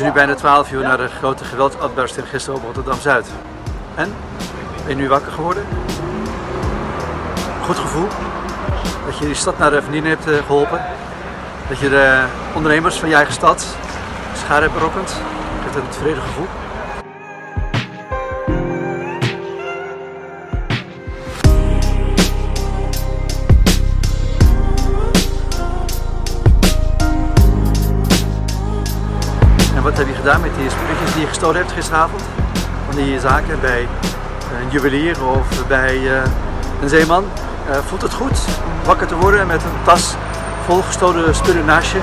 is nu bijna 12 uur na de grote geweldsuitbarsting gisteren op Rotterdam-Zuid. En? Ben je nu wakker geworden? Goed gevoel? Dat je die stad naar de vernieling hebt eh, geholpen? Dat je de ondernemers van je eigen stad schade hebt berokkend? Met een tevreden gevoel? Met die spulletjes die je gestolen hebt gisteravond? Van die zaken bij een juwelier of bij uh, een zeeman? Uh, voelt het goed om wakker te worden met een tas vol gestolen spullen naast je?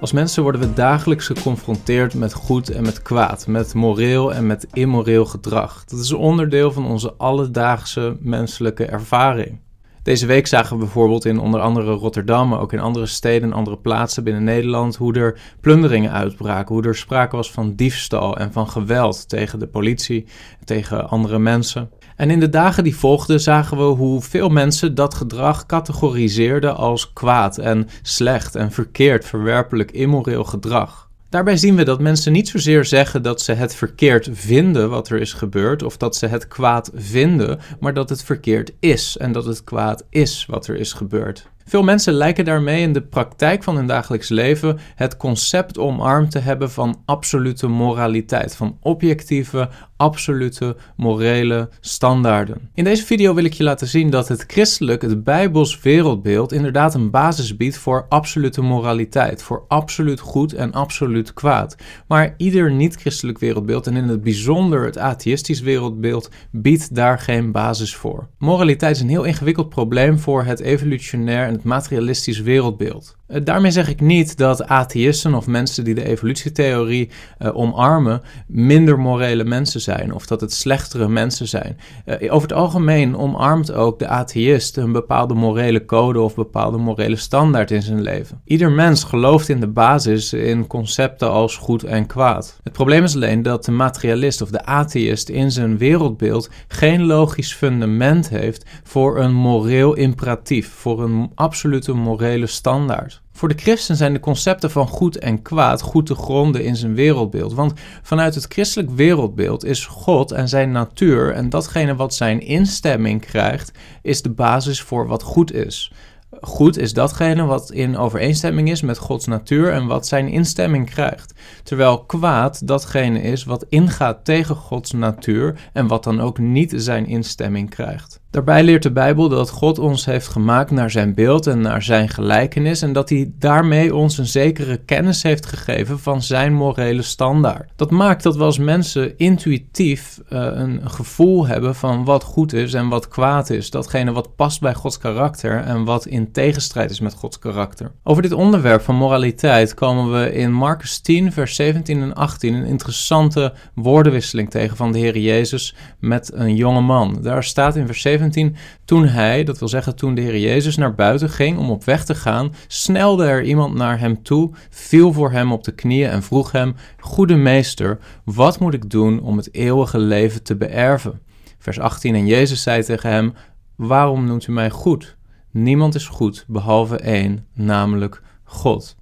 Als mensen worden we dagelijks geconfronteerd met goed en met kwaad, met moreel en met immoreel gedrag. Dat is onderdeel van onze alledaagse menselijke ervaring. Deze week zagen we bijvoorbeeld in onder andere Rotterdam, maar ook in andere steden en andere plaatsen binnen Nederland, hoe er plunderingen uitbraken, hoe er sprake was van diefstal en van geweld tegen de politie, tegen andere mensen. En in de dagen die volgden zagen we hoe veel mensen dat gedrag categoriseerden als kwaad en slecht en verkeerd, verwerpelijk, immoreel gedrag. Daarbij zien we dat mensen niet zozeer zeggen dat ze het verkeerd vinden wat er is gebeurd, of dat ze het kwaad vinden, maar dat het verkeerd is en dat het kwaad is wat er is gebeurd. Veel mensen lijken daarmee in de praktijk van hun dagelijks leven het concept omarmd te hebben van absolute moraliteit, van objectieve, absolute morele standaarden. In deze video wil ik je laten zien dat het christelijk, het bijbels wereldbeeld inderdaad een basis biedt voor absolute moraliteit, voor absoluut goed en absoluut kwaad. Maar ieder niet-christelijk wereldbeeld en in het bijzonder het atheïstisch wereldbeeld biedt daar geen basis voor. Moraliteit is een heel ingewikkeld probleem voor het evolutionair en het materialistisch wereldbeeld. Eh, daarmee zeg ik niet dat atheïsten of mensen die de evolutietheorie uh, omarmen minder morele mensen zijn of dat het slechtere mensen zijn. Uh, over het algemeen omarmt ook de atheïst een bepaalde morele code of bepaalde morele standaard in zijn leven. Ieder mens gelooft in de basis in concepten als goed en kwaad. Het probleem is alleen dat de materialist of de atheïst in zijn wereldbeeld geen logisch fundament heeft voor een moreel imperatief, voor een absolute morele standaard. Voor de christen zijn de concepten van goed en kwaad goed te gronden in zijn wereldbeeld. Want vanuit het christelijk wereldbeeld is God en zijn natuur en datgene wat zijn instemming krijgt, is de basis voor wat goed is. Goed is datgene wat in overeenstemming is met Gods natuur en wat zijn instemming krijgt. Terwijl kwaad datgene is wat ingaat tegen Gods natuur en wat dan ook niet zijn instemming krijgt. Daarbij leert de Bijbel dat God ons heeft gemaakt naar zijn beeld en naar zijn gelijkenis en dat hij daarmee ons een zekere kennis heeft gegeven van zijn morele standaard. Dat maakt dat we als mensen intuïtief uh, een gevoel hebben van wat goed is en wat kwaad is. Datgene wat past bij Gods karakter en wat in tegenstrijd is met Gods karakter. Over dit onderwerp van moraliteit komen we in Marcus 10, vers 17 en 18 een interessante woordenwisseling tegen van de Heer Jezus met een jonge man. Daar staat in vers 17 17, toen hij, dat wil zeggen toen de Heer Jezus naar buiten ging om op weg te gaan, snelde er iemand naar hem toe, viel voor hem op de knieën en vroeg hem: Goede meester, wat moet ik doen om het eeuwige leven te beërven? Vers 18: En Jezus zei tegen hem: Waarom noemt u mij goed? Niemand is goed behalve één, namelijk God.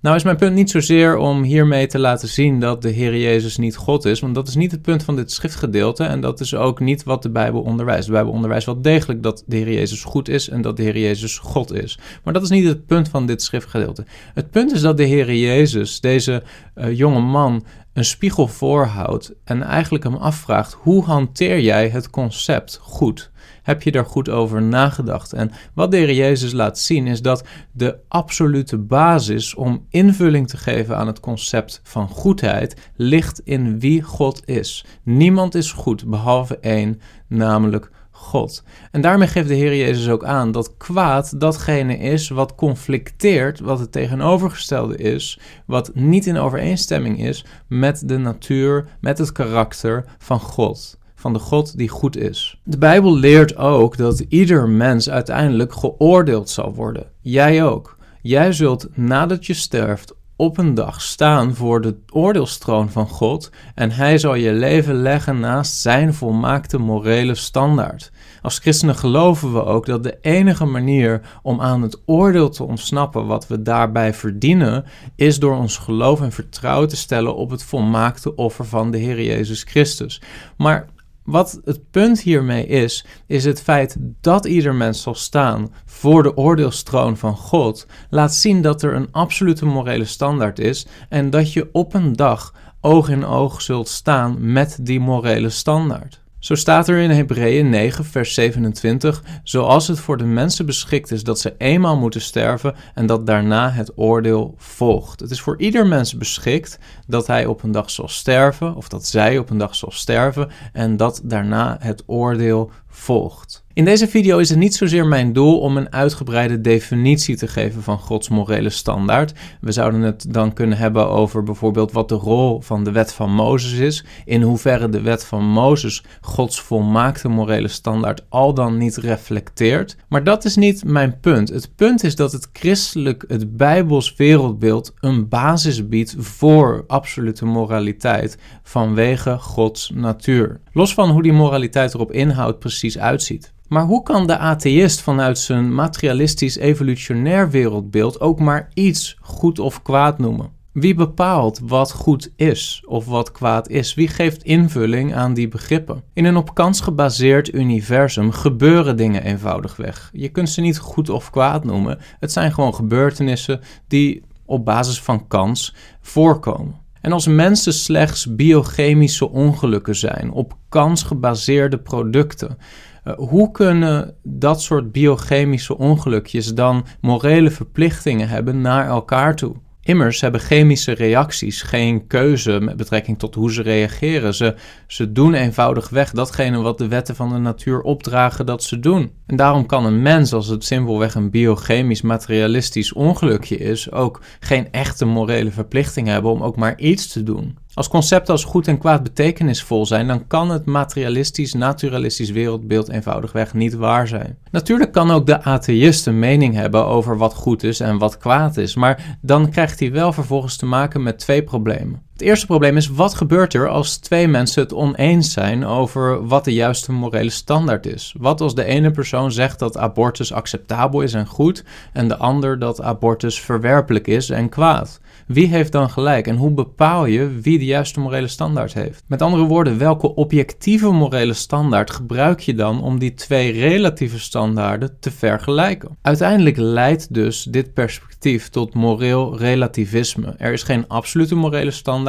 Nou is mijn punt niet zozeer om hiermee te laten zien dat de Heer Jezus niet God is, want dat is niet het punt van dit schriftgedeelte en dat is ook niet wat de Bijbel onderwijst. De Bijbel onderwijst wel degelijk dat de Heer Jezus goed is en dat de Heer Jezus God is. Maar dat is niet het punt van dit schriftgedeelte. Het punt is dat de Heer Jezus, deze uh, jonge man, een spiegel voorhoudt en eigenlijk hem afvraagt: hoe hanteer jij het concept goed? Heb je daar goed over nagedacht? En wat de Jezus laat zien is dat de absolute basis om invulling te geven aan het concept van goedheid ligt in wie God is. Niemand is goed behalve één, namelijk God. En daarmee geeft de Heer Jezus ook aan dat kwaad datgene is wat conflicteert, wat het tegenovergestelde is, wat niet in overeenstemming is met de natuur, met het karakter van God van de God die goed is. De Bijbel leert ook dat ieder mens uiteindelijk geoordeeld zal worden. Jij ook. Jij zult nadat je sterft op een dag staan voor de oordeelstroon van God en hij zal je leven leggen naast zijn volmaakte morele standaard. Als christenen geloven we ook dat de enige manier om aan het oordeel te ontsnappen wat we daarbij verdienen, is door ons geloof en vertrouwen te stellen op het volmaakte offer van de Heer Jezus Christus. Maar wat het punt hiermee is, is het feit dat ieder mens zal staan voor de oordeelstroon van God, laat zien dat er een absolute morele standaard is en dat je op een dag oog in oog zult staan met die morele standaard. Zo staat er in Hebreeën 9, vers 27, zoals het voor de mensen beschikt is dat ze eenmaal moeten sterven en dat daarna het oordeel volgt. Het is voor ieder mens beschikt dat hij op een dag zal sterven, of dat zij op een dag zal sterven en dat daarna het oordeel volgt. In deze video is het niet zozeer mijn doel om een uitgebreide definitie te geven van Gods morele standaard. We zouden het dan kunnen hebben over bijvoorbeeld wat de rol van de wet van Mozes is, in hoeverre de wet van Mozes Gods volmaakte morele standaard al dan niet reflecteert. Maar dat is niet mijn punt. Het punt is dat het christelijk, het bijbels wereldbeeld een basis biedt voor absolute moraliteit vanwege Gods natuur. Los van hoe die moraliteit er op inhoud precies uitziet. Maar hoe kan de atheïst vanuit zijn materialistisch evolutionair wereldbeeld ook maar iets goed of kwaad noemen? Wie bepaalt wat goed is of wat kwaad is? Wie geeft invulling aan die begrippen? In een op kans gebaseerd universum gebeuren dingen eenvoudigweg. Je kunt ze niet goed of kwaad noemen. Het zijn gewoon gebeurtenissen die op basis van kans voorkomen. En als mensen slechts biochemische ongelukken zijn op kans gebaseerde producten, eh, hoe kunnen dat soort biochemische ongelukjes dan morele verplichtingen hebben naar elkaar toe? Immers hebben chemische reacties geen keuze met betrekking tot hoe ze reageren. Ze, ze doen eenvoudigweg datgene wat de wetten van de natuur opdragen dat ze doen. En daarom kan een mens, als het simpelweg een biochemisch materialistisch ongelukje is, ook geen echte morele verplichting hebben om ook maar iets te doen. Als concepten als goed en kwaad betekenisvol zijn, dan kan het materialistisch, naturalistisch wereldbeeld eenvoudigweg niet waar zijn. Natuurlijk kan ook de atheïst een mening hebben over wat goed is en wat kwaad is, maar dan krijgt hij wel vervolgens te maken met twee problemen. Het eerste probleem is: wat gebeurt er als twee mensen het oneens zijn over wat de juiste morele standaard is? Wat als de ene persoon zegt dat abortus acceptabel is en goed, en de ander dat abortus verwerpelijk is en kwaad? Wie heeft dan gelijk en hoe bepaal je wie de juiste morele standaard heeft? Met andere woorden, welke objectieve morele standaard gebruik je dan om die twee relatieve standaarden te vergelijken? Uiteindelijk leidt dus dit perspectief tot moreel relativisme. Er is geen absolute morele standaard,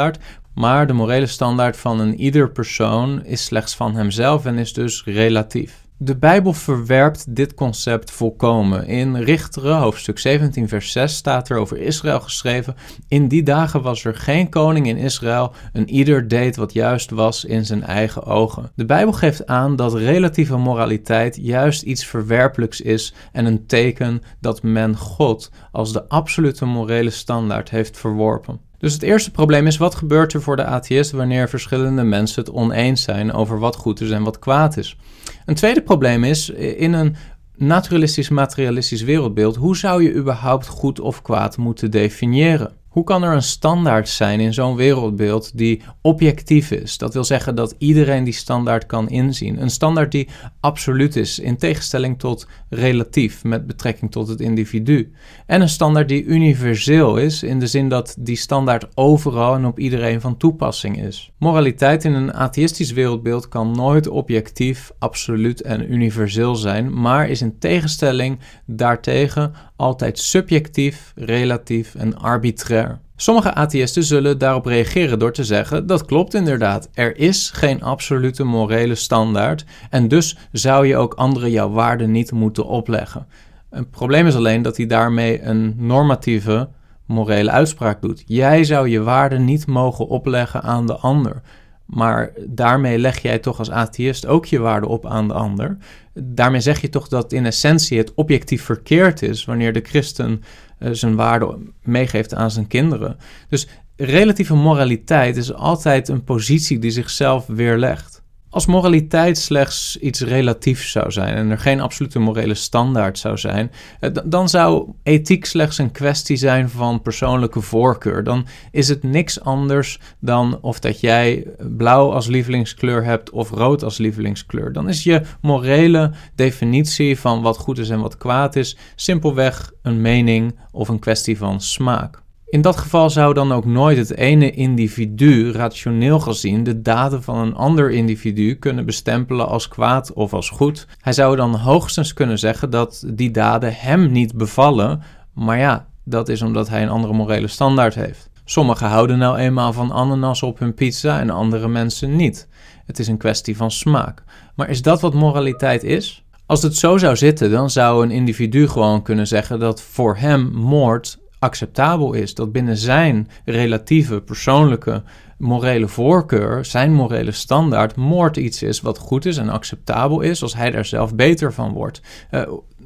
maar de morele standaard van een ieder persoon is slechts van hemzelf en is dus relatief. De Bijbel verwerpt dit concept volkomen. In Richteren, hoofdstuk 17, vers 6, staat er over Israël geschreven: In die dagen was er geen koning in Israël, en ieder deed wat juist was in zijn eigen ogen. De Bijbel geeft aan dat relatieve moraliteit juist iets verwerpelijks is en een teken dat men God als de absolute morele standaard heeft verworpen. Dus het eerste probleem is: wat gebeurt er voor de atheïst wanneer verschillende mensen het oneens zijn over wat goed is en wat kwaad is? Een tweede probleem is, in een naturalistisch-materialistisch wereldbeeld, hoe zou je überhaupt goed of kwaad moeten definiëren? Hoe kan er een standaard zijn in zo'n wereldbeeld die objectief is? Dat wil zeggen dat iedereen die standaard kan inzien. Een standaard die absoluut is, in tegenstelling tot relatief met betrekking tot het individu. En een standaard die universeel is, in de zin dat die standaard overal en op iedereen van toepassing is. Moraliteit in een atheïstisch wereldbeeld kan nooit objectief, absoluut en universeel zijn, maar is in tegenstelling daartegen altijd subjectief, relatief en arbitrair. Sommige atheïsten zullen daarop reageren door te zeggen: dat klopt inderdaad, er is geen absolute morele standaard en dus zou je ook anderen jouw waarden niet moeten opleggen. Het probleem is alleen dat hij daarmee een normatieve morele uitspraak doet. Jij zou je waarden niet mogen opleggen aan de ander. Maar daarmee leg jij toch als atheïst ook je waarde op aan de ander. Daarmee zeg je toch dat in essentie het objectief verkeerd is wanneer de christen uh, zijn waarde meegeeft aan zijn kinderen. Dus relatieve moraliteit is altijd een positie die zichzelf weerlegt. Als moraliteit slechts iets relatiefs zou zijn en er geen absolute morele standaard zou zijn, eh, dan zou ethiek slechts een kwestie zijn van persoonlijke voorkeur. Dan is het niks anders dan of dat jij blauw als lievelingskleur hebt of rood als lievelingskleur. Dan is je morele definitie van wat goed is en wat kwaad is simpelweg een mening of een kwestie van smaak. In dat geval zou dan ook nooit het ene individu, rationeel gezien, de daden van een ander individu kunnen bestempelen als kwaad of als goed. Hij zou dan hoogstens kunnen zeggen dat die daden hem niet bevallen, maar ja, dat is omdat hij een andere morele standaard heeft. Sommigen houden nou eenmaal van ananas op hun pizza en andere mensen niet. Het is een kwestie van smaak. Maar is dat wat moraliteit is? Als het zo zou zitten, dan zou een individu gewoon kunnen zeggen dat voor hem moord acceptabel is. Dat binnen zijn relatieve, persoonlijke, morele voorkeur, zijn morele standaard, moord iets is wat goed is en acceptabel is als hij daar zelf beter van wordt. Uh,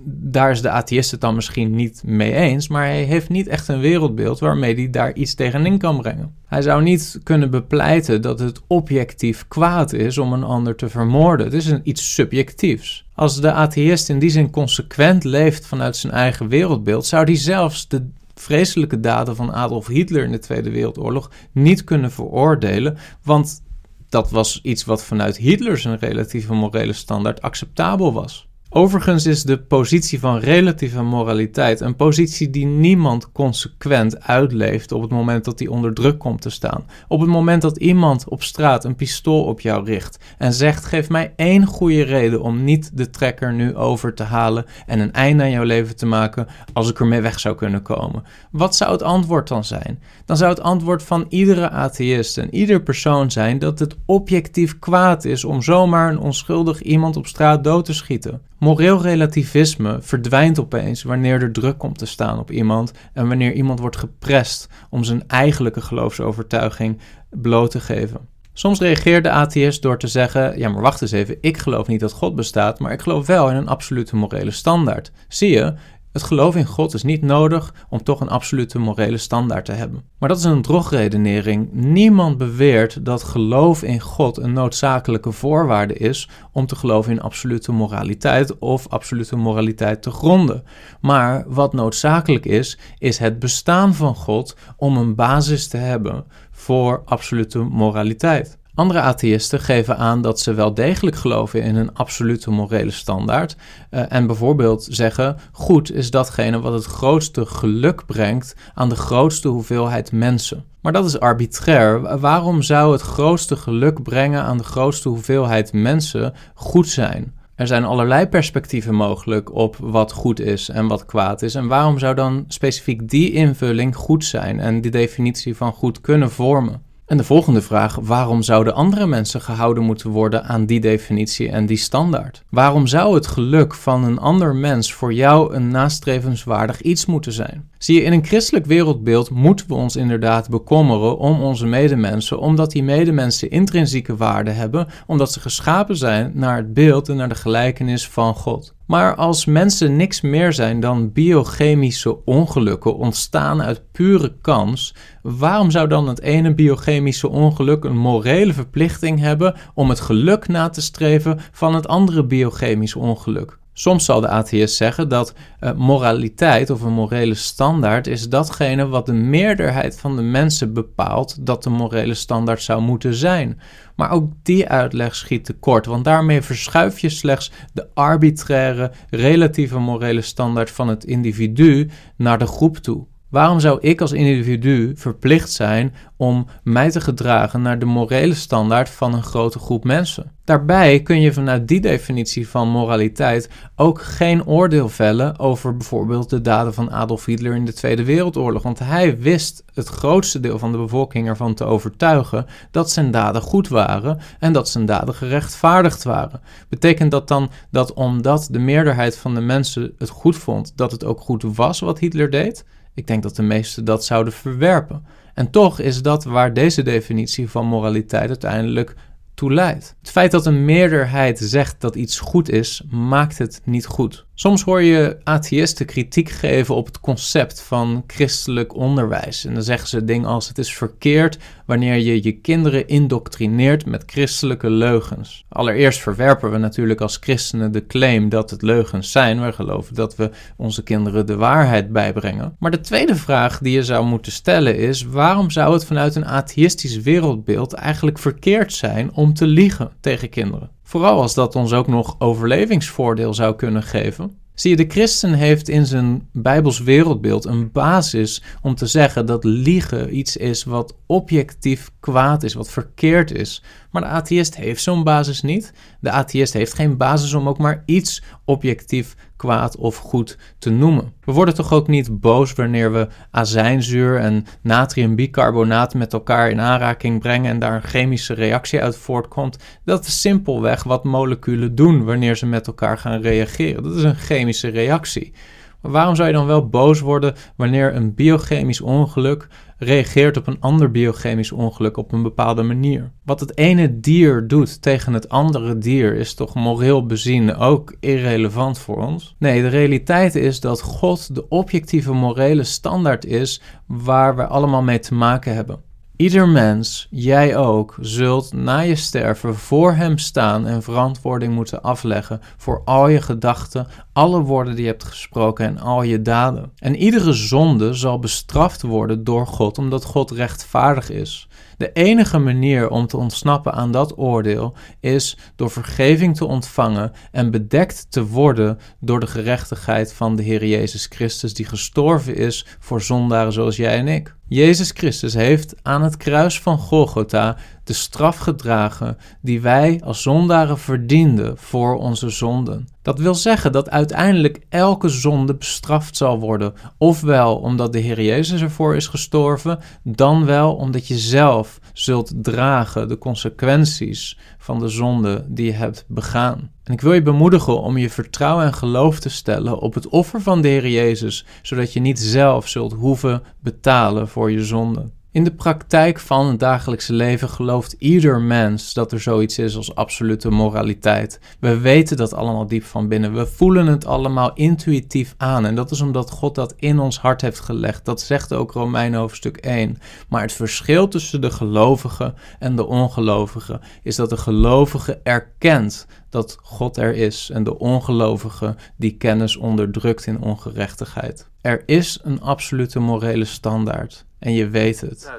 daar is de atheïst het dan misschien niet mee eens, maar hij heeft niet echt een wereldbeeld waarmee hij daar iets tegenin kan brengen. Hij zou niet kunnen bepleiten dat het objectief kwaad is om een ander te vermoorden. Het is een, iets subjectiefs. Als de atheïst in die zin consequent leeft vanuit zijn eigen wereldbeeld, zou hij zelfs de vreselijke daden van Adolf Hitler in de Tweede Wereldoorlog niet kunnen veroordelen, want dat was iets wat vanuit Hitler zijn relatieve morele standaard acceptabel was. Overigens is de positie van relatieve moraliteit een positie die niemand consequent uitleeft op het moment dat hij onder druk komt te staan. Op het moment dat iemand op straat een pistool op jou richt en zegt: Geef mij één goede reden om niet de trekker nu over te halen en een einde aan jouw leven te maken als ik ermee weg zou kunnen komen. Wat zou het antwoord dan zijn? Dan zou het antwoord van iedere atheïst en ieder persoon zijn dat het objectief kwaad is om zomaar een onschuldig iemand op straat dood te schieten. Moreel relativisme verdwijnt opeens wanneer er druk komt te staan op iemand en wanneer iemand wordt geprest om zijn eigenlijke geloofsovertuiging bloot te geven. Soms reageert de atheïst door te zeggen: Ja, maar wacht eens even, ik geloof niet dat God bestaat, maar ik geloof wel in een absolute morele standaard. Zie je, het geloof in God is niet nodig om toch een absolute morele standaard te hebben. Maar dat is een drogredenering. Niemand beweert dat geloof in God een noodzakelijke voorwaarde is om te geloven in absolute moraliteit of absolute moraliteit te gronden. Maar wat noodzakelijk is, is het bestaan van God om een basis te hebben voor absolute moraliteit. Andere atheïsten geven aan dat ze wel degelijk geloven in een absolute morele standaard uh, en bijvoorbeeld zeggen: goed is datgene wat het grootste geluk brengt aan de grootste hoeveelheid mensen. Maar dat is arbitrair. Waarom zou het grootste geluk brengen aan de grootste hoeveelheid mensen goed zijn? Er zijn allerlei perspectieven mogelijk op wat goed is en wat kwaad is. En waarom zou dan specifiek die invulling goed zijn en die definitie van goed kunnen vormen? En de volgende vraag: waarom zouden andere mensen gehouden moeten worden aan die definitie en die standaard? Waarom zou het geluk van een ander mens voor jou een nastrevenswaardig iets moeten zijn? Zie je, in een christelijk wereldbeeld moeten we ons inderdaad bekommeren om onze medemensen, omdat die medemensen intrinsieke waarde hebben, omdat ze geschapen zijn naar het beeld en naar de gelijkenis van God. Maar als mensen niks meer zijn dan biochemische ongelukken ontstaan uit pure kans, waarom zou dan het ene biochemische ongeluk een morele verplichting hebben om het geluk na te streven van het andere biochemische ongeluk? Soms zal de atheïst zeggen dat uh, moraliteit of een morele standaard is datgene wat de meerderheid van de mensen bepaalt dat de morele standaard zou moeten zijn. Maar ook die uitleg schiet tekort, want daarmee verschuif je slechts de arbitraire, relatieve morele standaard van het individu naar de groep toe. Waarom zou ik als individu verplicht zijn om mij te gedragen naar de morele standaard van een grote groep mensen? Daarbij kun je vanuit die definitie van moraliteit ook geen oordeel vellen over bijvoorbeeld de daden van Adolf Hitler in de Tweede Wereldoorlog. Want hij wist het grootste deel van de bevolking ervan te overtuigen dat zijn daden goed waren en dat zijn daden gerechtvaardigd waren. Betekent dat dan dat omdat de meerderheid van de mensen het goed vond, dat het ook goed was wat Hitler deed? Ik denk dat de meesten dat zouden verwerpen. En toch is dat waar deze definitie van moraliteit uiteindelijk toe leidt. Het feit dat een meerderheid zegt dat iets goed is, maakt het niet goed. Soms hoor je atheïsten kritiek geven op het concept van christelijk onderwijs. En dan zeggen ze dingen als: het is verkeerd wanneer je je kinderen indoctrineert met christelijke leugens. Allereerst verwerpen we natuurlijk als christenen de claim dat het leugens zijn. We geloven dat we onze kinderen de waarheid bijbrengen. Maar de tweede vraag die je zou moeten stellen is: waarom zou het vanuit een atheïstisch wereldbeeld eigenlijk verkeerd zijn om te liegen tegen kinderen? Vooral als dat ons ook nog overlevingsvoordeel zou kunnen geven. Zie je, de christen heeft in zijn Bijbels wereldbeeld een basis om te zeggen dat liegen iets is wat objectief kwaad is, wat verkeerd is. Maar de atheïst heeft zo'n basis niet. De atheïst heeft geen basis om ook maar iets objectief kwaad of goed te noemen. We worden toch ook niet boos wanneer we azijnzuur en natriumbicarbonaat met elkaar in aanraking brengen en daar een chemische reactie uit voortkomt. Dat is simpelweg wat moleculen doen wanneer ze met elkaar gaan reageren. Dat is een chemische reactie. Maar waarom zou je dan wel boos worden wanneer een biochemisch ongeluk reageert op een ander biochemisch ongeluk op een bepaalde manier? Wat het ene dier doet tegen het andere dier is toch moreel bezien ook irrelevant voor ons? Nee, de realiteit is dat God de objectieve morele standaard is waar we allemaal mee te maken hebben. Ieder mens, jij ook, zult na je sterven voor hem staan en verantwoording moeten afleggen voor al je gedachten, alle woorden die je hebt gesproken en al je daden. En iedere zonde zal bestraft worden door God, omdat God rechtvaardig is. De enige manier om te ontsnappen aan dat oordeel is door vergeving te ontvangen en bedekt te worden door de gerechtigheid van de Heer Jezus Christus, die gestorven is voor zondaren zoals jij en ik. Jezus Christus heeft aan het kruis van Golgotha de straf gedragen die wij als zondaren verdienden voor onze zonden. Dat wil zeggen dat uiteindelijk elke zonde bestraft zal worden, ofwel omdat de Heer Jezus ervoor is gestorven, dan wel omdat je zelf zult dragen de consequenties van de zonde die je hebt begaan. En ik wil je bemoedigen om je vertrouwen en geloof te stellen op het offer van de Heer Jezus, zodat je niet zelf zult hoeven betalen voor je zonde. In de praktijk van het dagelijkse leven gelooft ieder mens dat er zoiets is als absolute moraliteit. We weten dat allemaal diep van binnen. We voelen het allemaal intuïtief aan. En dat is omdat God dat in ons hart heeft gelegd. Dat zegt ook Romein hoofdstuk 1. Maar het verschil tussen de gelovige en de ongelovige is dat de gelovige erkent dat God er is en de ongelovige die kennis onderdrukt in ongerechtigheid. Er is een absolute morele standaard en je weet het.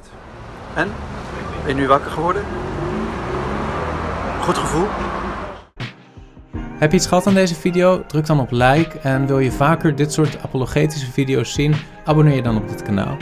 En? Ben je nu wakker geworden? Goed gevoel? Heb je iets gehad aan deze video? Druk dan op like en wil je vaker dit soort apologetische video's zien? Abonneer je dan op dit kanaal.